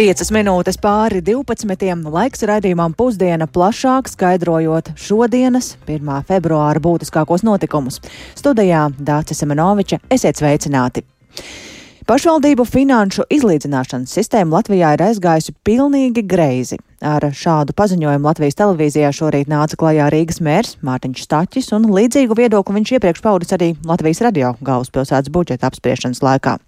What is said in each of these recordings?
5 minūtes pāri 12. laiks raidījumam pusdiena plašāk skaidrojot šodienas, 1. februāra būtiskākos notikumus. Studijā Dācis Semenoviča esiet sveicināti! Pašvaldību finanšu izlīdzināšanas sistēma Latvijā ir aizgājusi pilnīgi greizi. Ar šādu paziņojumu Latvijas televīzijā šorīt nāca klajā Rīgas mērs Mārtiņš Staķis, un līdzīgu viedokli viņš iepriekš paudis arī Latvijas radio galvaspilsētas budžeta apspriešanas laikā.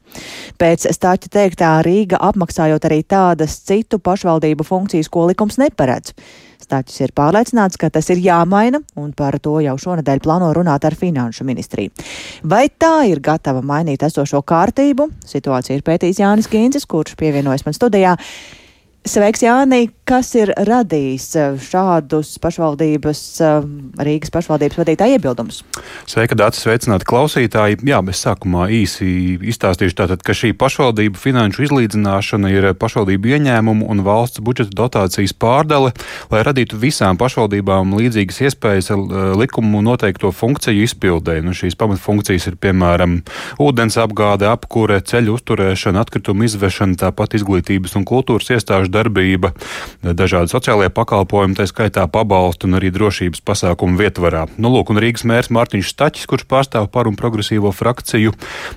Pēc Staķa teiktā Rīga apmaksājot arī tādas citu pašvaldību funkcijas, ko likums neparedz. Stāķis ir pārliecināts, ka tas ir jāmaina, un par to jau šonadēļ plāno runāt ar Finanšu ministriju. Vai tā ir gatava mainīt esošo kārtību? Situācija ir pētījis Jānis Kīncis, kurš pievienojas man studijā. Sveiks, Jānī! Kas ir radījis eh, šādus pašvaldības, eh, Rīgas pašvaldības vadītāju iebildumus? Sveika, Dārts! Sveicināti klausītāji! Jā, mēs sākumā īsi izstāstīšu tātad, ka šī pašvaldību finanšu izlīdzināšana ir pašvaldību ieņēmumu un valsts budžeta dotācijas pārdale, lai radītu visām pašvaldībām līdzīgas iespējas eh, likumu noteikto funkciju izpildē. Nu, šīs pamatfunkcijas ir piemēram ūdens apgāde, apkure, ceļu uzturēšana, atkritumu izvešana, tāpat izglītības un kultūras iestāžu darbība, dažādi sociālie pakalpojumi, tā skaitā pabalstu un arī drošības pasākumu vietvarā. Nu, lūk, un Rīgas mērs Mārtiņš Staķis, kurš pārstāv par un progresīvo frakciju,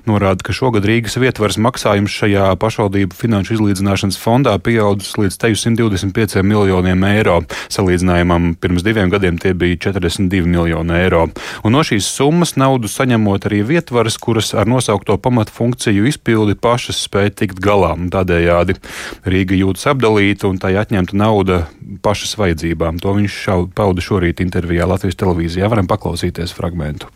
norāda, ka šogad Rīgas vietvaras maksājums šajā pašvaldību finanšu izlīdzināšanas fondā pieaudzis līdz 125 miljoniem eiro. Salīdzinājumam pirms diviem gadiem tie bija 42 miljoni eiro. Un no šīs summas naudu saņemot arī vietvaras, kuras ar nosaukto pamatfunkciju izpildi pašas spēj tikt galā. Tādējādi Rīga jūtas apdraudēta sadalīta un tai atņemta nauda pašas vajadzībām. To viņš šau, pauda šorīt intervijā Latvijas televīzijā. Varam paklausīties fragmentu.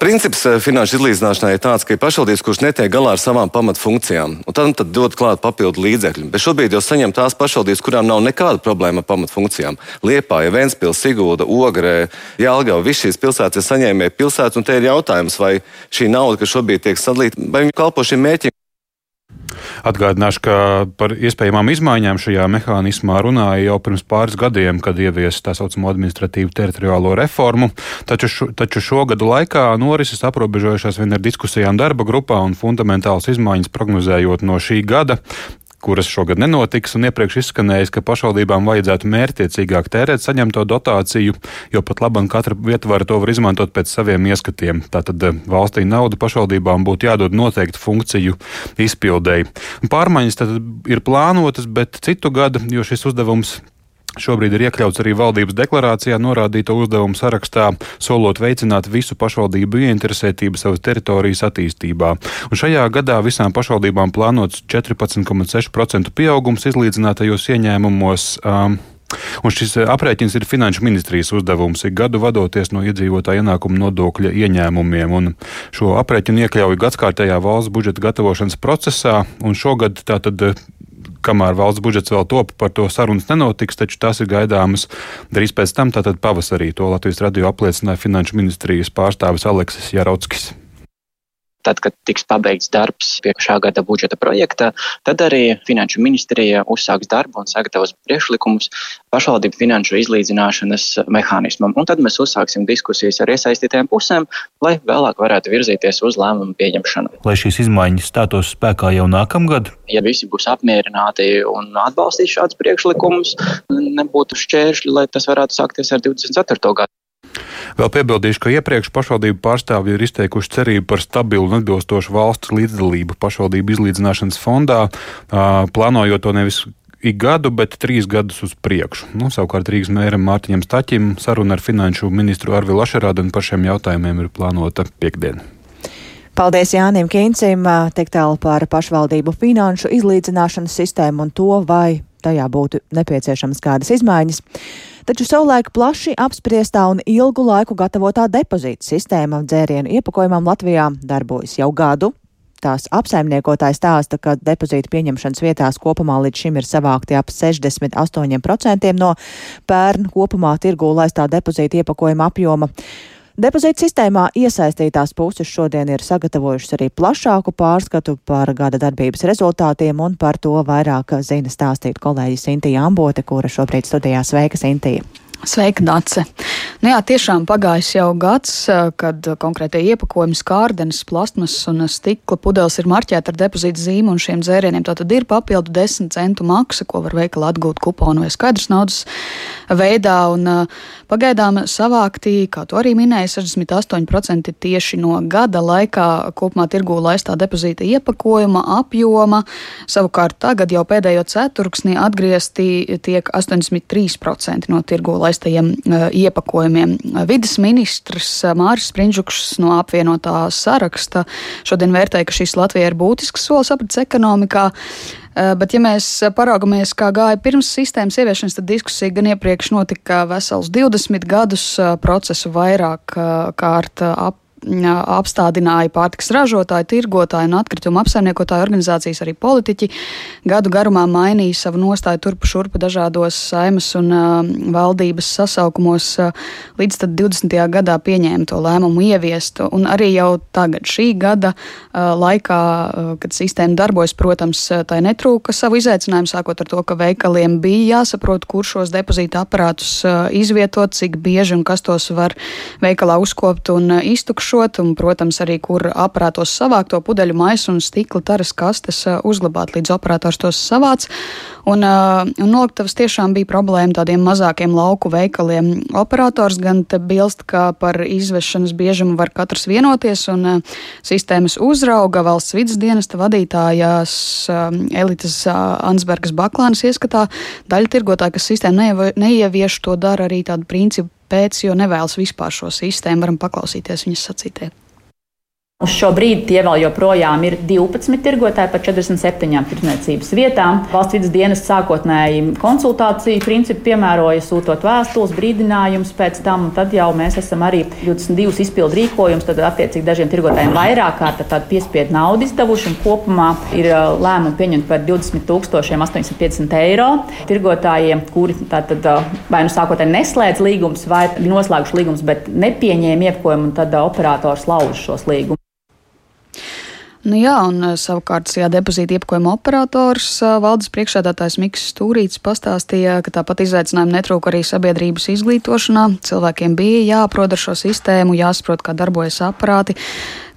Princips eh, finanšu izlīdzināšanai ir tāds, ka ir pašvaldības, kurš netiek galā ar savām pamatfunkcijām, un tad, tad dod klāt papildu līdzekļu. Bet šobrīd jau saņem tās pašvaldības, kurām nav nekāda problēma ar pamatfunkcijām. Liepāja, Ventspils, Sigūda, Ogrē, Jālgava, visas šīs pilsētas ir saņēmēji pilsētas, un te ir jautājums, vai šī nauda, kas šobrīd tiek sadalīta, vai viņi kalpo šiem mērķiem. Atgādināšu, ka par iespējamām izmaiņām šajā mehānismā runāja jau pirms pāris gadiem, kad ieviesa tā saucamo administratīvu teritoriālo reformu. Taču, šo, taču šo gadu laikā norises aprobežojušās vien ar diskusijām darba grupā un fundamentālas izmaiņas prognozējot no šī gada kuras šogad nenotiks, un iepriekš izskanējis, ka pašvaldībām vajadzētu mērķiecīgāk tērēt saņemto dotāciju, jo pat labam katra vietvara to var izmantot pēc saviem ieskatiem. Tātad eh, valstī nauda pašvaldībām būtu jādod noteiktu funkciju izpildēji. Pārmaiņas tad ir plānotas, bet citu gadu, jo šis uzdevums Šobrīd ir iekļauts arī valdības deklarācijā norādīto uzdevumu sarakstā, solot veicināt visu pašvaldību ieinteresētību savas teritorijas attīstībā. Un šajā gadā visām pašvaldībām plānots 14,6% pieaugums izlīdzinātajos ieņēmumos. Um, Un šis aprēķins ir Finanšu ministrijas uzdevums ik gadu vadoties no iedzīvotāja ienākuma nodokļa ieņēmumiem. Un šo aprēķinu iekļauj gadskārtējā valsts budžeta gatavošanas procesā, un šogad tātad kamēr valsts budžets vēl top, par to sarunas nenotiks, taču tās ir gaidāmas drīz pēc tam, tātad pavasarī. To Latvijas radio apliecināja Finanšu ministrijas pārstāvis Aleksis Jarockis. Tad, kad tiks pabeigts darbs pie šā gada budžeta projekta, tad arī Finanšu ministrija uzsāks darbu un sagatavos priekšlikumus pašvaldību finanšu izlīdzināšanas mehānismam. Un tad mēs uzsāksim diskusijas ar iesaistītajām pusēm, lai vēlāk varētu virzīties uz lēmumu pieņemšanu. Lai šīs izmaiņas stātos spēkā jau nākamgad? Ja visi būs apmierināti un atbalstīs šādus priekšlikumus, nebūtu šķēršļi, lai tas varētu sākties ar 24. gadu. Vēl piebildīšu, ka iepriekš pašvaldību pārstāvji ir izteikuši cerību par stabilu un atbilstošu valsts līdzdalību pašvaldību izlīdzināšanas fondā, plānojot to nevis ik gadu, bet trīs gadus uz priekšu. Nu, savukārt Rīgas mēram Mārtiņam Staķim saruna ar finanšu ministru Arvilu Ašerādenu par šiem jautājumiem ir plānota piekdiena. Paldies Jānim Kīncim, tik tālu par pašvaldību finanšu izlīdzināšanas sistēmu un to, vai tajā būtu nepieciešamas kādas izmaiņas. Taču savulaik plaši apspriestā un ilgu laiku gatavotā depozīta sistēma dzērienu iepakojumam Latvijā darbojas jau gadu. Tās apsaimniekotāji stāsta, ka depozīta pieņemšanas vietās kopumā līdz šim ir savākti ap 68% no pērn kopumā tirgū laistā depozīta iepakojuma apjoma. Depozīta sistēmā iesaistītās puses šodien ir sagatavojušas arī plašāku pārskatu par gada darbības rezultātiem, un par to vairāk zina stāstīt kolēģi Sintīja Ambote, kura šobrīd studijā. Sveika, Sintīja! Sveika, Dace! Nu jā, tiešām pagājis jau gads, kad konkrētie iepakojumi, skārdenes, plasmas un stikla pudeles ir marķēti ar depozītu zīmu, un šiem dzērieniem tātad ir papildu 10 centu maksa, ko var veikalā atgūt kuponu vai skaidrs naudas veidā. Un, pagaidām savāktī, kā to arī minēja, 68% tieši no gada laikā kopumā tirgū laistā depozīta iepakojuma apjoma. Savukārt tagad jau pēdējo ceturksni atgriezti tiek 83% no tirgū laistā palaistajiem iepakojumiem. Vides ministrs Māris Sprindžuks no apvienotā saraksta šodien vērtēja, ka šis Latvijai ir būtisks solis aprits ekonomikā. Bet, ja mēs paraugamies, kā gāja pirms sistēmas ieviešanas, tad diskusija gan iepriekš notika vesels 20 gadus procesu vairāk kārt ap apstādināja pārtiks ražotāji, tirgotāji un atkritumu apsaimniekotāju organizācijas, arī politiķi. Gadu garumā mainīja savu nostāju turpu šurpu dažādos saimas un uh, valdības sasaukumos, uh, līdz 20. gadā pieņēma to lēmumu ieviest. Un arī jau tagad, šī gada uh, laikā, uh, kad sistēma darbojas, protams, tai netrūka savu izaicinājumu, sākot ar to, ka veikaliem bija jāsaprot, kur šos depozīta aparātus uh, izvietot, cik bieži un kas tos var veikalā uzkopt un uh, iztukšot iztukšot, un, protams, arī kur aparātos savākt to pudeļu maisu un stikla taras kastes uh, uzglabāt, līdz operators tos savāc. Un, uh, un noliktavas tiešām bija problēma tādiem mazākiem lauku veikaliem. Operators gan te bilst, ka par izvešanas biežumu var katrs vienoties, un uh, sistēmas uzrauga valsts vidas dienesta vadītājās Elitas Ansbergas Baklānas ieskatā daļa tirgotāji, kas sistēmu neievieš, to dara arī tādu principu pēc, jo nevēlas vispār šo sistēmu. Varam paklausīties viņas sacītē. Uz šo brīdi tie vēl joprojām ir 12 tirgotāji par 47 tirdzniecības vietām. Valsts vidas dienas sākotnēji konsultāciju principu piemēroja, sūtot vēstules, brīdinājumus pēc tam, un tad jau mēs esam arī 22 izpildu rīkojumus, tad attiecīgi dažiem tirgotājiem vairāk kārt tādu piespiedu naudu izdevuši, un kopumā ir uh, lēmumi pieņemti par 20 850 eiro. Tirgotājiem, kuri tātad uh, vai nu sākotnēji neslēdz līgumus, vai noslēguši līgumus, bet nepieņēma iepakojumu, un tad uh, operators lauž šos līgumus. Nu jā, un eh, savukārt šajā depozīta iepakojuma operators eh, valdes priekšsēdētājs Mikls Stūrīts pastāstīja, ka tāpat izaicinājumi netrūka arī sabiedrības izglītošanā. Cilvēkiem bija jāaprod ar šo sistēmu, jāsaprot, kā darbojas aparāti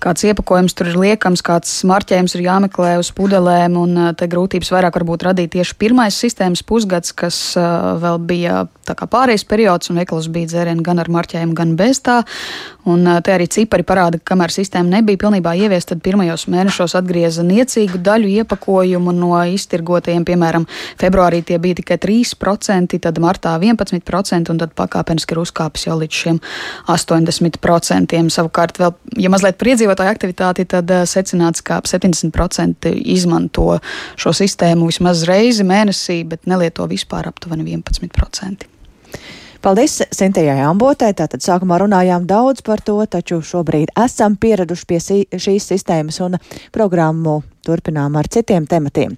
kāds iepakojums tur ir liekams, kāds marķējums ir jāmeklē uz pudelēm, un uh, te grūtības vairāk varbūt radīja tieši pirmais sistēmas pusgads, kas uh, vēl bija pārējais periods, un veikalos bija dzērieni gan ar marķējumu, gan bez tā. Un uh, te arī cipari parāda, ka kamēr sistēma nebija pilnībā ieviesta, tad pirmajos mēnešos atgrieza niecīgu daļu iepakojumu no iztirgotajiem. Piemēram, februārī tie bija tikai 3%, tad martā 11%, un tad pakāpeniski ir uzkāpis jau līdz šiem 80%. Savukārt, vēl, ja mazliet priedzīvot, iedzīvotāju aktivitāti, tad uh, secināts, ka ap 70% izmanto šo sistēmu vismaz reizi mēnesī, bet nelieto vispār aptuveni 11%. Paldies Sintējai Ambotē. Tātad sākumā runājām daudz par to, taču šobrīd esam pieraduši pie šīs sistēmas un programmu Turpinām ar citiem tematiem.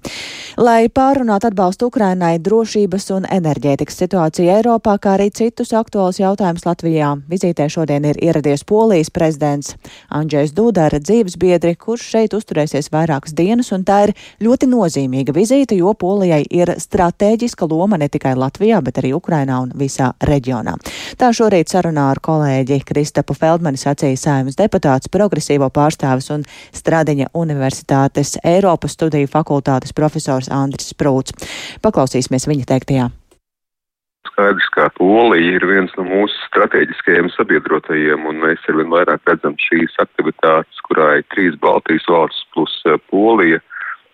Lai pārunātu atbalstu Ukrainai, drošības un enerģētikas situāciju Eiropā, kā arī citus aktuālus jautājumus Latvijā, vizītē šodien ir ieradies Polijas prezidents Andrzejs Duda ar dzīvesbiedri, kurš šeit uzturēsies vairākas dienas, un tā ir ļoti nozīmīga vizīte, jo Polijai ir strateģiska loma ne tikai Latvijā, bet arī Ukrainā un visā reģionā. Tā šorīt sarunā ar kolēģi Kristapu Feldmani sacīja saimas deputāts, progresīvo pārstāvis un Stradiņa universitātes Eiropas studiju fakultātes profesors Andris Sprūts. Paklausīsimies viņa teiktajā. Skaidrs, ka Polija ir viens no mūsu strateģiskajiem sabiedrotajiem, un mēs arvien vairāk redzam šīs aktivitātes, kurā ir trīs Baltijas valsts plus eh, Polija.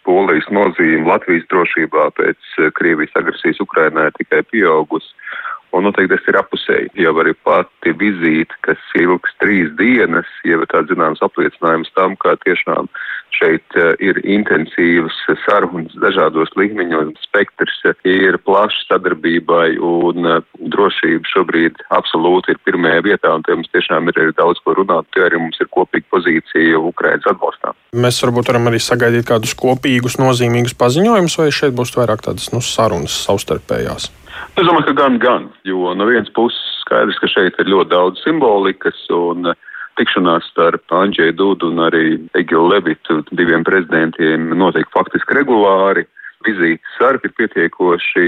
Polijas nozīme Latvijas drošībā pēc eh, Krievijas agresijas Ukrainā ir tikai pieaugusi. Un noteikti tas ir apusēji. Jau arī pati vizīte, kas ilgs trīs dienas, jau ir tāds zināms apliecinājums tam, ka tiešām šeit uh, ir intensīvas sarunas dažādos līmeņos. Spektrs uh, ir plašs sadarbībai un uh, drošība šobrīd absolūti ir pirmajā vietā, un te mums tiešām ir arī daudz ko runāt, jo arī mums ir kopīga pozīcija Ukrainas atbalstā. Mēs varbūt varam arī sagaidīt kādus kopīgus nozīmīgus paziņojumus, vai šeit būs vairāk tādas nu, sarunas savstarpējās. Es domāju, ka gan, gan, jo no vienas puses skaidrs, ka šeit ir ļoti daudz simbolikas un eh, tikšanās starp Andžēju Dudu un arī Egilu Levitu, diviem prezidentiem, notiek faktiski regulāri. vizītes sarki ir pietiekoši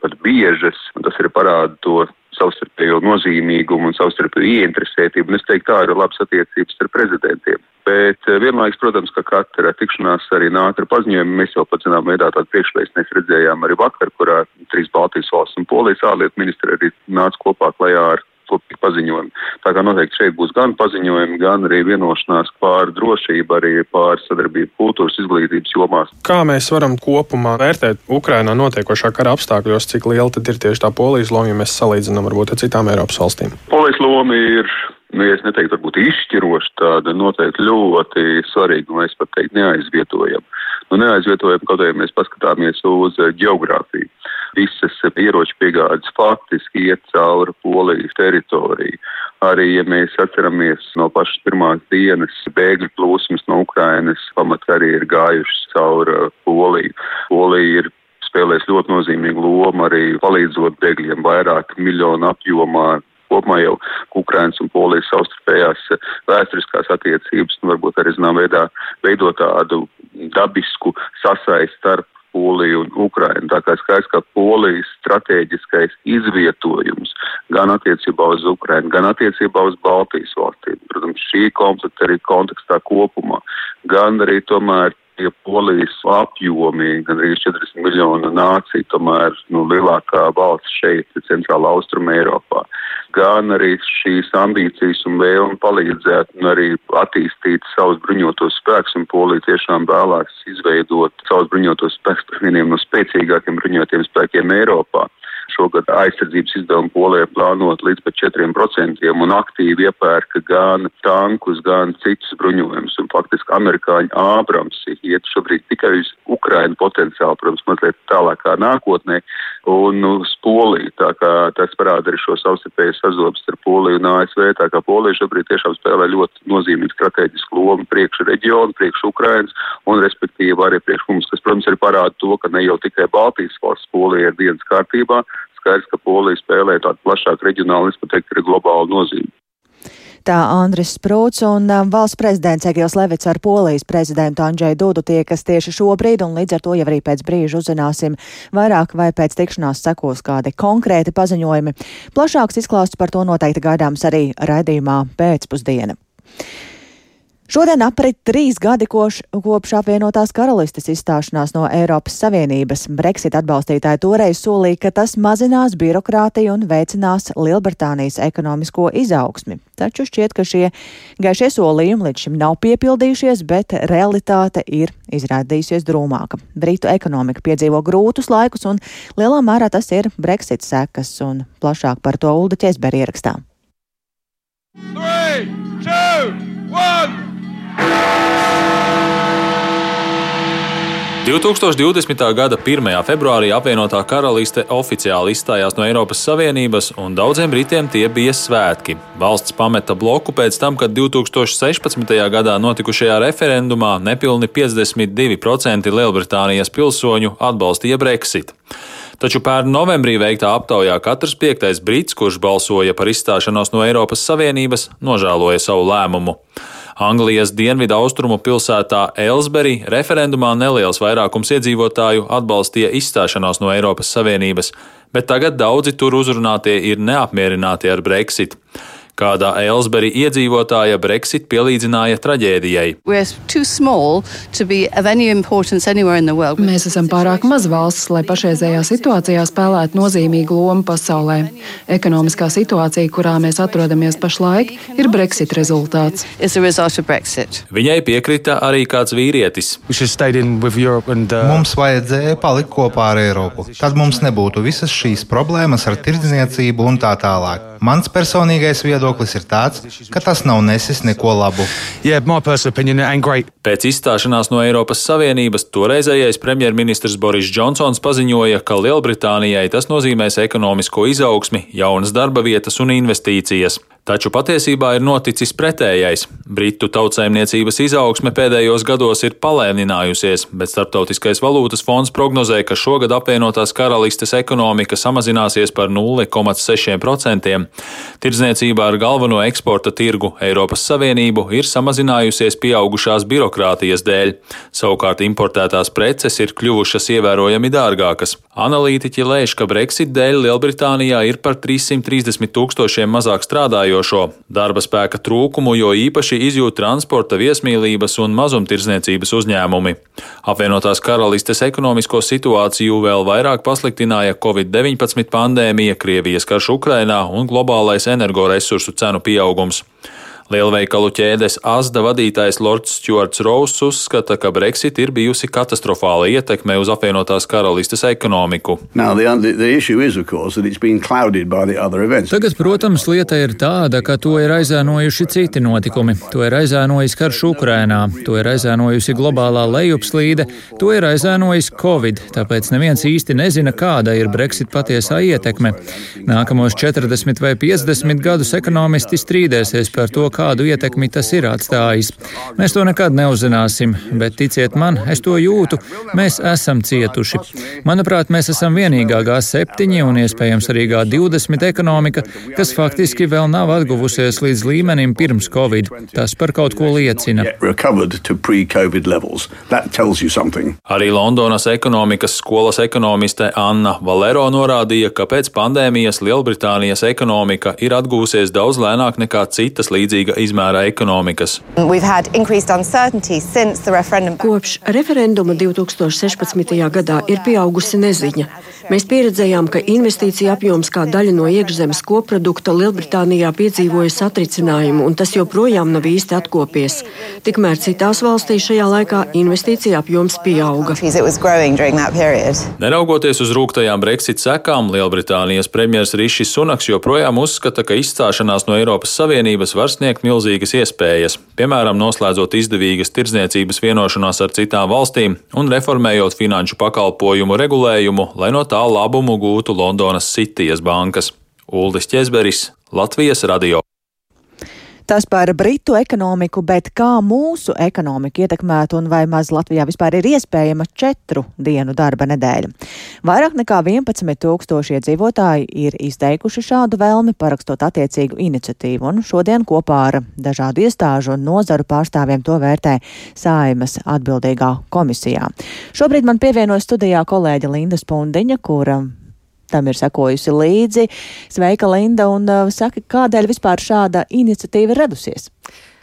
pat biežas, un tas arī parāda to savstarpējo nozīmīgumu un savstarpēju ieinteresētību, un es teiktu, tā ir labas attiecības ar prezidentiem. Bet eh, vienlaiks, protams, ka katra tikšanās arī nāk ar paziņojumu. Mēs jau pat zinām, veidā tādu priekšvēstnes redzējām arī vakar, kurā trīs Baltijas valsts un Polijas ārlietu ministri arī nāca kopā klajā ar kopīgi paziņojumi. Tā kā noteikti šeit būs gan paziņojumi, gan arī vienošanās pār drošību, arī pār sadarbību kultūras izglītības jomās. Kā mēs varam kopumā vērtēt Ukrainā notiekošā kara apstākļos, cik liela tad ir tieši tā polijas loma, ja mēs salīdzinām varbūt ar citām Eiropas valstīm? Polijas loma ir nu, ja es neteiktu, varbūt izšķiroši, tāda noteikti ļoti svarīga, un es pat teiktu, neaizvietojama. Nu, neaizvietojama, kaut arī mēs paskatāmies uz geogrāfiju. Visas ieroču piegādes faktiski iet cauri Polijas teritoriju. Arī, ja mēs atceramies no pašas pirmās dienas, bēgļu plūsmas no Ukrainas pamat arī ir gājušas cauri Poliju. Polija ir spēlēs ļoti nozīmīgu lomu arī palīdzot bēgļiem vairāk miljonu apjomā kopumā jau Ukrainas un Polijas savstarpējās eh, vēsturiskās attiecības, un varbūt arī, zinām, veidā veidot tādu dabisku sasaisti starp Poliju un Ukrainu. Tā kā skaidrs, ka Polijas strateģiskais izvietojums gan attiecībā uz Ukrainu, gan attiecībā uz Baltijas valstīm, protams, šī konflikta arī kontekstā kopumā, gan arī tomēr ja polijas apjomi, gan arī 40 miljonu nāciju, tomēr nu, lielākā valsts šeit, centrāla austruma Eiropā, gan arī šīs ambīcijas un vēlme palīdzēt un arī attīstīt savus bruņotos spēkus, un polija tiešām vēlās izveidot savus bruņotos spēkus par vieniem no spēcīgākiem bruņotiem spēkiem Eiropā. Šogad aizsardzības izdevumu Polijai plānot līdz pat 4% un aktīvi iepērka gan tankus, gan citus bruņojumus. Un faktiski amerikāņu ābrams iet šobrīd tikai uz Ukrainu potenciāli, protams, mazliet tālākā nākotnē un uz Poliju. Tā kā tas parāda arī šo savstarpēju sazobs ar Poliju un ASV. Tā kā Polija šobrīd tiešām spēlē ļoti nozīmīgu strateģisku lomu priekš reģionu, priekš Ukrainas un respektīvi arī priekš mums, kas, protams, arī parāda to, ka ne jau tikai Baltijas valsts Polija ir dienas kārtībā, skaidrs, ka Polija spēlē tādu plašāku reģionālu, es pat teiktu, arī globālu nozīmi. Tā Andris Sprūts un um, valsts prezidents Egils Levits ar Polijas prezidentu Andžēju Dudu tiekas tieši šobrīd, un līdz ar to jau arī pēc brīža uzzināsim vairāk vai pēc tikšanās sekos kādi konkrēti paziņojumi. Plašāks izklāsts par to noteikti gaidāms arī raidījumā pēcpusdiena. Šodien aprit trīs gadi koš, kopš apvienotās karalistes izstāšanās no Eiropas Savienības. Brexit atbalstītāji toreiz solīja, ka tas mazinās birokrātiju un veicinās Lielbritānijas ekonomisko izaugsmi. Taču šķiet, ka šie gaišie solījumi līdz šim nav piepildījušies, bet realitāte ir izrādījusies drūmāka. Britu ekonomika piedzīvo grūtus laikus, un lielā mērā tas ir Brexit sekas, un plašāk par to Ulda Ķesberi ierakstā. Three, two, one. 2020. gada 1. februārī apvienotā karaliste oficiāli izstājās no Eiropas Savienības, un daudziem britiem tie bija svētki. Valsts pameta bloku pēc tam, kad 2016. gadā notikušajā referendumā nepilni 52% Lielbritānijas pilsoņu atbalstīja Brexit. Taču pērn novembrī veiktā aptaujā katrs piektais brits, kurš balsoja par izstāšanos no Eiropas Savienības, nožēloja savu lēmumu. Anglijas dienvidu austrumu pilsētā Elsberi referendumā neliels vairākums iedzīvotāju atbalstīja izstāšanos no Eiropas Savienības, bet tagad daudzi tur uzrunātie ir neapmierināti ar Brexit. Kādā Elsberi iedzīvotāja Brexit pielīdzināja traģēdijai. Mēs esam pārāk maza valsts, lai pašreizējā situācijā spēlētu nozīmīgu lomu pasaulē. Ekonomiskā situācija, kurā mēs atrodamies pašlaik, ir Brexit rezultāts. Viņai piekrita arī kāds vīrietis. And, uh... Mums vajadzēja palikt kopā ar Eiropu. Tad mums nebūtu visas šīs problēmas ar tirdzniecību un tā tālāk. Mans personīgais viedoklis ir tāds, ka tas nav nesis neko labu. Pēc izstāšanās no Eiropas Savienības toreizējais premjerministrs Boris Džonsons paziņoja, ka Lielbritānijai tas nozīmēs ekonomisko izaugsmi, jaunas darba vietas un investīcijas. Taču patiesībā ir noticis pretējais. Britu tautsēmniecības izaugsme pēdējos gados ir palēninājusies, bet Startautiskais valūtas fonds prognozē, ka šogad apvienotās karalistes ekonomika samazināsies par 0,6%. Tirdzniecībā ar galveno eksporta tirgu Eiropas Savienību ir samazinājusies pieaugušās birokrātijas dēļ. Savukārt importētās preces ir kļuvušas ievērojami dārgākas. Analītiķi lēš, ka Brexit dēļ Lielbritānijā ir par 330 tūkstošiem mazāk strādājošo, darba spēka trūkumu, jo īpaši izjūt transporta, viesmīlības un mazumtirdzniecības uzņēmumi. Apvienotās karalistes ekonomisko situāciju vēl vairāk pasliktināja Covid-19 pandēmija, Krievijas karš Ukrainā un globālais energoresursu cenu pieaugums. Lielveikalu ķēdes Asda vadītājs Lords Stuarts Rous uzskata, ka Brexit ir bijusi katastrofāla ietekme uz apvienotās karalistes ekonomiku. Tagad, protams, lieta ir tāda, ka to ir aizēnojuši citi notikumi. To ir aizēnojis karš Ukrainā, to ir aizēnojusi globālā lejupslīde, to ir aizēnojis Covid, tāpēc neviens īsti nezina, kāda ir Brexit patiesā ietekme. Nākamos 40 vai 50 gadus ekonomisti strīdēsies par to, kā kādu ietekmi tas ir atstājis. Mēs to nekad neuzzināsim, bet ticiet man, es to jūtu, mēs esam cietuši. Manuprāt, mēs esam vienīgā G7 un iespējams arī G20 ekonomika, kas faktiski vēl nav atguvusies līdz līmenim pirms Covid. Tas par kaut ko liecina. Arī Londonas ekonomikas skolas ekonomiste Anna Valero norādīja, ka pēc pandēmijas Lielbritānijas ekonomika ir atgūsies daudz lēnāk nekā citas līdzīgas milzīga izmēra ekonomikas. Kopš referenduma 2016. gadā ir pieaugusi neziņa. Mēs pieredzējām, ka investīcija apjoms kā daļa no iekšzemes koprodukta Lielbritānijā piedzīvoja satricinājumu, un tas joprojām nav īsti atkopies. Tikmēr citās valstīs šajā laikā investīcija apjoms pieauga. Neraugoties uz rūktajām Brexit sekām, Lielbritānijas premjerministrs Rišis Sunaks joprojām uzskata, ka izstāšanās no Eiropas Savienības var sniegt milzīgas iespējas, piemēram, noslēdzot izdevīgas tirdzniecības vienošanās ar citām valstīm un reformējot finanšu pakalpojumu regulējumu, lai no tā labumu gūtu Londonas Citijas bankas. Uldis Česberis, Latvijas radio. Tas par britu ekonomiku, bet kā mūsu ekonomiku ietekmētu un vai maz Latvijā vispār ir iespējama četru dienu darba nedēļa. Vairāk nekā 11 tūkstoši iedzīvotāji ir izteikuši šādu vēlmi, parakstot attiecīgu iniciatīvu, un šodien kopā ar dažādu iestāžu un nozaru pārstāvjiem to vērtē Saimas atbildīgā komisijā. Šobrīd man pievienojas studijā kolēģa Linda Spundiņa, kura tam ir sekojusi līdzi. Sveika, Linda, un uh, saka, kādēļ vispār šāda iniciatīva ir radusies?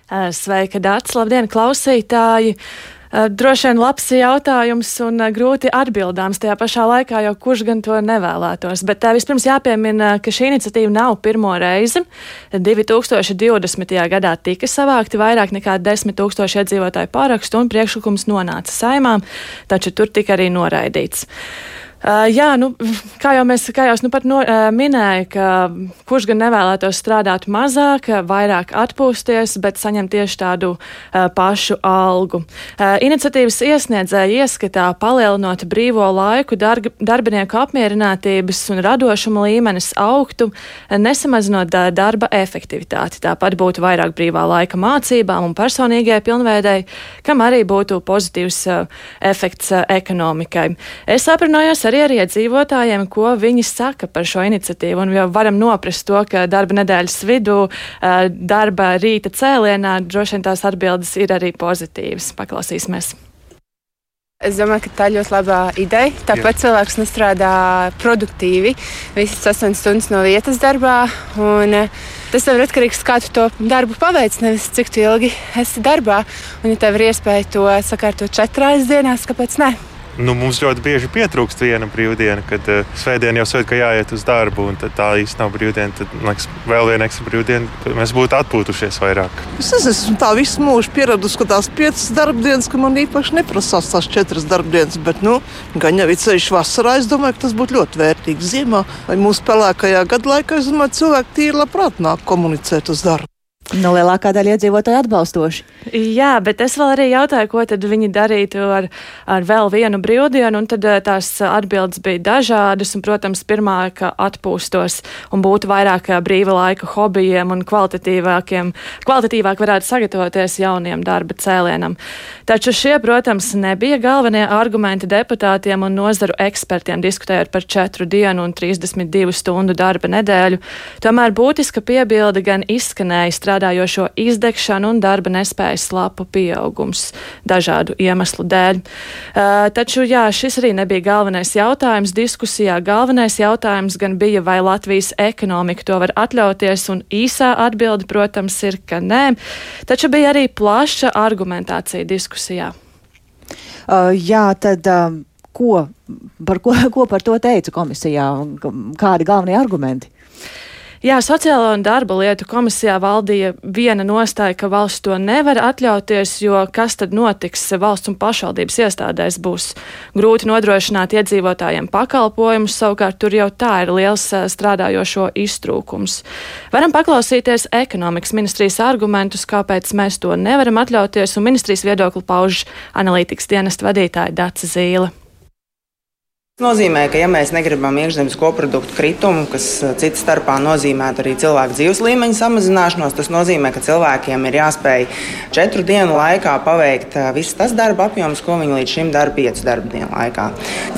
Uh, sveika, Dārts! Labdien, klausītāji! Uh, droši vien labs jautājums un grūti atbildāms tajā pašā laikā, jo kurš gan to nevēlētos. Bet vispirms jāpiemina, ka šī iniciatīva nav pirmo reizi. 2020. gadā tika savākti vairāk nekā 10 tūkstoši iedzīvotāju pārakstu un priekšlikums nonāca saimām, taču tur tika arī noraidīts. Uh, jā, nu, kā jau mēs kā jau nu pat no, uh, minēju, ka kurš gan nevēlētos strādāt mazāk, vairāk atpūsties, bet saņemt tieši tādu uh, pašu algu. Uh, iniciatīvas iesniedzēja ieskatā palielinot brīvo laiku, darg, darbinieku apmierinātības un radošuma līmenis augtu, nesamazinot uh, darba efektivitāti. Tāpat būtu vairāk brīvā laika mācībām un personīgajai pilnveidei, kam arī būtu pozitīvs uh, efekts uh, ekonomikai. Es aprunājos arī ar iedzīvotājiem, ko viņi saka par šo iniciatīvu. Un jau varam noprast to, ka darba nedēļas vidū, darba rīta cēlienā droši vien tās atbildes ir arī pozitīvas. Paklausīsimies! Es domāju, ka tā ir ļoti laba ideja. Tāpat Jā. cilvēks nestrādā produktīvi visas 8 stundas no vietas darbā. Un, tas ir atkarīgs no tā, kā tu to darbu paveic, nevis cik ilgi esi darbā. Un, ja tev ir iespēja to sakārtot četrās dienās, kāpēc ne? Nu, mums ļoti bieži pietrūkst viena brīvdiena, kad uh, svētdiena jau svētdiena, ka jāiet uz darbu, un tā īsti nav brīvdiena. Tad, liekas, vēl viena ekstra brīvdiena, mēs būtu atpūtušies vairāk. Es esmu tā visu mūžu pieradusi, ka tās piecas darbdienas, ka man īpaši neprasās tās četras darbdienas, bet, nu, gan jau ir ceļš vasarā, es domāju, ka tas būtu ļoti vērtīgi ziemā vai mūsu pelēkajā gadu laikā. Es domāju, cilvēki tīri labprāt nāk komunicēt uz darbu. Nu, lielākā daļa iedzīvotāju atbalstoši. Jā, bet es vēl arī jautāju, ko tad viņi darītu ar, ar vēl vienu brīvdienu, un tad eh, tās atbildes bija dažādas, un, protams, pirmā, ka atpūstos un būtu vairāk eh, brīva laika hobijiem un kvalitatīvākiem, kvalitatīvāk varētu sagatavoties jauniem darba cēlienam. Taču šie, protams, nebija galvenie argumenti deputātiem un nozaru ekspertiem diskutējot par četru dienu un 32 stundu darba nedēļu. Tomēr būtiska piebilde gan izskanēja strādājot strādājošo izdegšanu un darba nespējas lapu pieaugums dažādu iemeslu dēļ. Uh, taču jā, šis arī nebija galvenais jautājums diskusijā. Galvenais jautājums gan bija, vai Latvijas ekonomika to var atļauties, un īsā atbilde, protams, ir, ka nē. Taču bija arī plaša argumentācija diskusijā. Uh, jā, tad. Uh... Ko par, ko, ko par to teica komisijā? Kādi galvenie argumenti? Jā, Sociālo un darba lietu komisijā valdīja viena nostāja, ka valsts to nevar atļauties, jo kas tad notiks valsts un pašvaldības iestādēs būs grūti nodrošināt iedzīvotājiem pakalpojumus, savukārt tur jau tā ir liels strādājošo iztrūkums. Varam paklausīties ekonomikas ministrijas argumentus, kāpēc mēs to nevaram atļauties, un ministrijas viedokli pauž analītikas dienesta vadītāja Daca Zīle. Tas nozīmē, ka, ja mēs negribam iekšzemes koproduktu kritumu, kas eh, cits starpā nozīmē arī cilvēku dzīves līmeņa samazināšanos, tas nozīmē, ka cilvēkiem ir jāspēj četru dienu laikā paveikt eh, viss tas darba apjoms, ko viņi līdz šim dara piecu darba dienu laikā.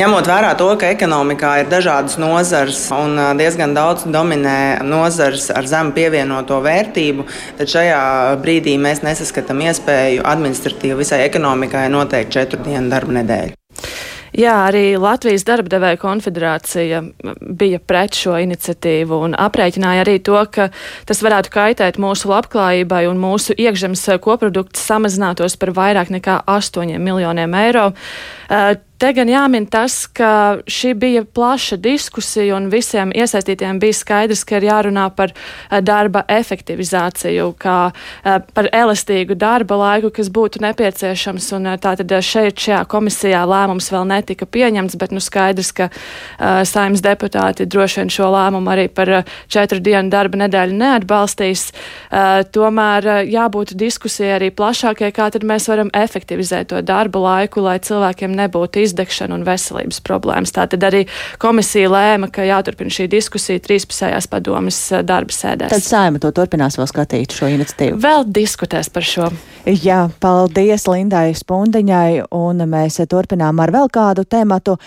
Ņemot vērā to, ka ekonomikā ir dažādas nozars un eh, diezgan daudz dominē nozars ar zemu pievienoto vērtību, tad šajā brīdī mēs nesaskatām iespēju administratīvi visai ekonomikai noteikt četru dienu darba nedēļu. Jā, arī Latvijas darba devēja konfederācija bija pret šo iniciatīvu un aprēķināja arī to, ka tas varētu kaitēt mūsu labklājībai un mūsu iekšzemes koprodukts samazinātos par vairāk nekā 8 miljoniem eiro. Te gan jāmin tas, ka šī bija plaša diskusija un visiem iesaistītiem bija skaidrs, ka ir jārunā par eh, darba efektivizāciju, kā eh, par elastīgu darba laiku, kas būtu nepieciešams. Un eh, tātad šeit šajā komisijā lēmums vēl netika pieņemts, bet nu skaidrs, ka saimnes deputāti droši vien šo lēmumu arī par četru dienu darba nedēļu neatbalstīs. Tomēr jābūt diskusijai arī plašākai, kā tad mēs varam efektivizēt to darba laiku, lai cilvēkiem nebūtu izdegšanu un veselības problēmas. Tātad arī komisija lēma, ka jāturpina šī diskusija trīspusējās padomas eh, darba sēdēs. Tad saima to turpinās vēl skatīt šo iniciatīvu. Vēl diskutēs par šo. Jā, paldies Lindai Spundiņai, un mēs turpinām ar vēl kādu tematu.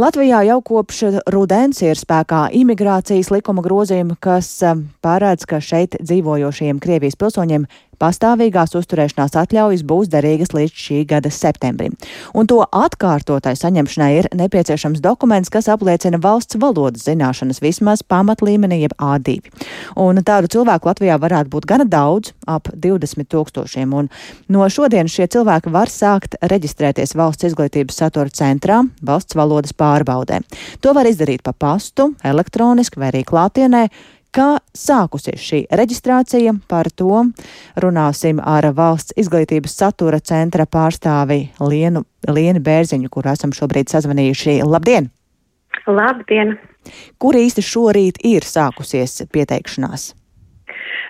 Latvijā jau kopš rudens ir spēkā imigrācijas likuma grozījumi, kas eh, pārēdz, ka šeit dzīvojošiem Krievijas pilsoņiem pastāvīgās uzturēšanās atļaujas būs derīgas līdz šī gada septembrim. Un to atkārtotai saņemšanai ir nepieciešams dokuments, kas apliecina valsts valodas zināšanas vismaz pamatlīmenī, jeb A2. Un tādu cilvēku Latvijā varētu būt gana daudz, ap 20 tūkstošiem. Un no šodienas šie cilvēki var sākt reģistrēties valsts izglītības satura centrā, valsts valodas pārbaudē. To var izdarīt pa pastu, elektroniski vai arī klātienē. Kā sākusies šī reģistrācija, par to runāsim ar valsts izglītības satura centra pārstāvi Lienu, Lienu Bērziņu, kur esam šobrīd sazvanījuši. Labdien! Labdien! Kur īsti šorīt ir sākusies pieteikšanās?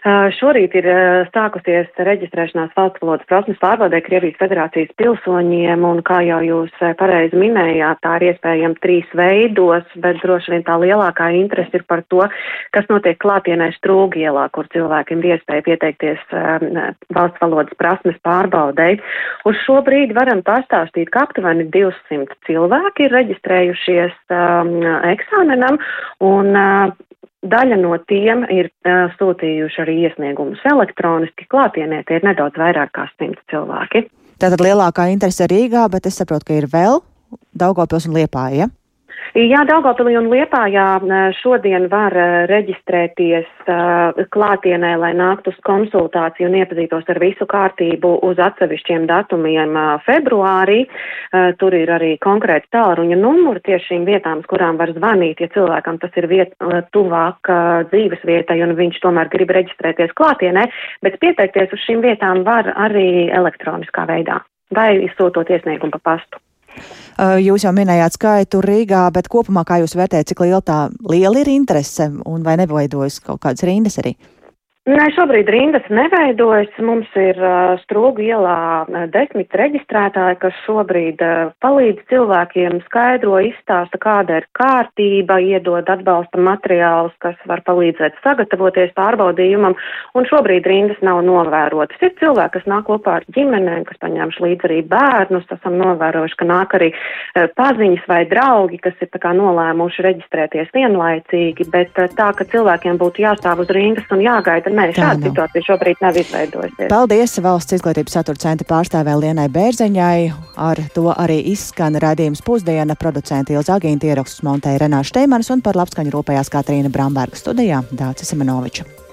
Šorīt ir sākusies reģistrēšanās valsts valodas prasmes pārbaudē Krievijas federācijas pilsoņiem, un kā jau jūs pareizi minējāt, tā ir iespējama trīs veidos, bet droši vien tā lielākā interese ir par to, kas notiek klātienē Strūgielā, kur cilvēkiem ir iespēja pieteikties valsts valodas prasmes pārbaudē. Uz šo brīdi varam pastāstīt, ka aptuveni 200 cilvēki ir reģistrējušies um, eksāmenam, un uh, Daļa no tiem ir uh, sūtījuši arī iesniegumus elektroniski, klātienē tie ir nedaudz vairāk kā simts cilvēki. Tātad lielākā interese Rīgā, bet es saprotu, ka ir vēl Daugavpils un Liepāja. Jā, Daugavpilī un Liepājā šodien var reģistrēties klātienē, lai nāktu uz konsultāciju un iepazītos ar visu kārtību uz atsevišķiem datumiem februārī. Tur ir arī konkrēti tālruņa numuri tieši šīm vietām, uz kurām var zvanīt, ja cilvēkam tas ir viet, tuvāk dzīves vietai un viņš tomēr grib reģistrēties klātienē, bet pieteikties uz šīm vietām var arī elektroniskā veidā vai izsūtot iesniegumu pa pastu. Jūs jau minējāt skaitu Rīgā, bet kopumā kā jūs vērtējat, cik liela tā liela ir interese un vai neveidojas kaut kādas rindas arī? Nē, šobrīd rindas neveidojas. Mums ir uh, Strūgu ielā desmit reģistrētāji, kas šobrīd uh, palīdz cilvēkiem, skaidro, izstāsta, kāda ir kārtība, iedod atbalsta materiālus, kas var palīdzēt sagatavoties pārbaudījumam, un šobrīd rindas nav novērotas. Ir cilvēki, kas nāk kopā ar ģimenēm, kas paņēmuši līdzi arī bērnus, esam novērojuši, ka nāk arī uh, paziņas vai draugi, kas ir tā kā nolēmuši reģistrēties vienlaicīgi, bet uh, tā, ka cilvēkiem būtu jāstāv uz rindas un jāgaida Nē, šāda situācija šobrīd nav izveidojusies. Paldies Valsts izglītības satura centra pārstāvē Lienai Bērzeņai. Ar to arī izskan raidījums pusdiena. Producenti Ilza Agīnta ierakstus montēja Renāša Steimanis un par labskaņu rūpējās Katrīna Bramberga studijā Dācis Semenoviča.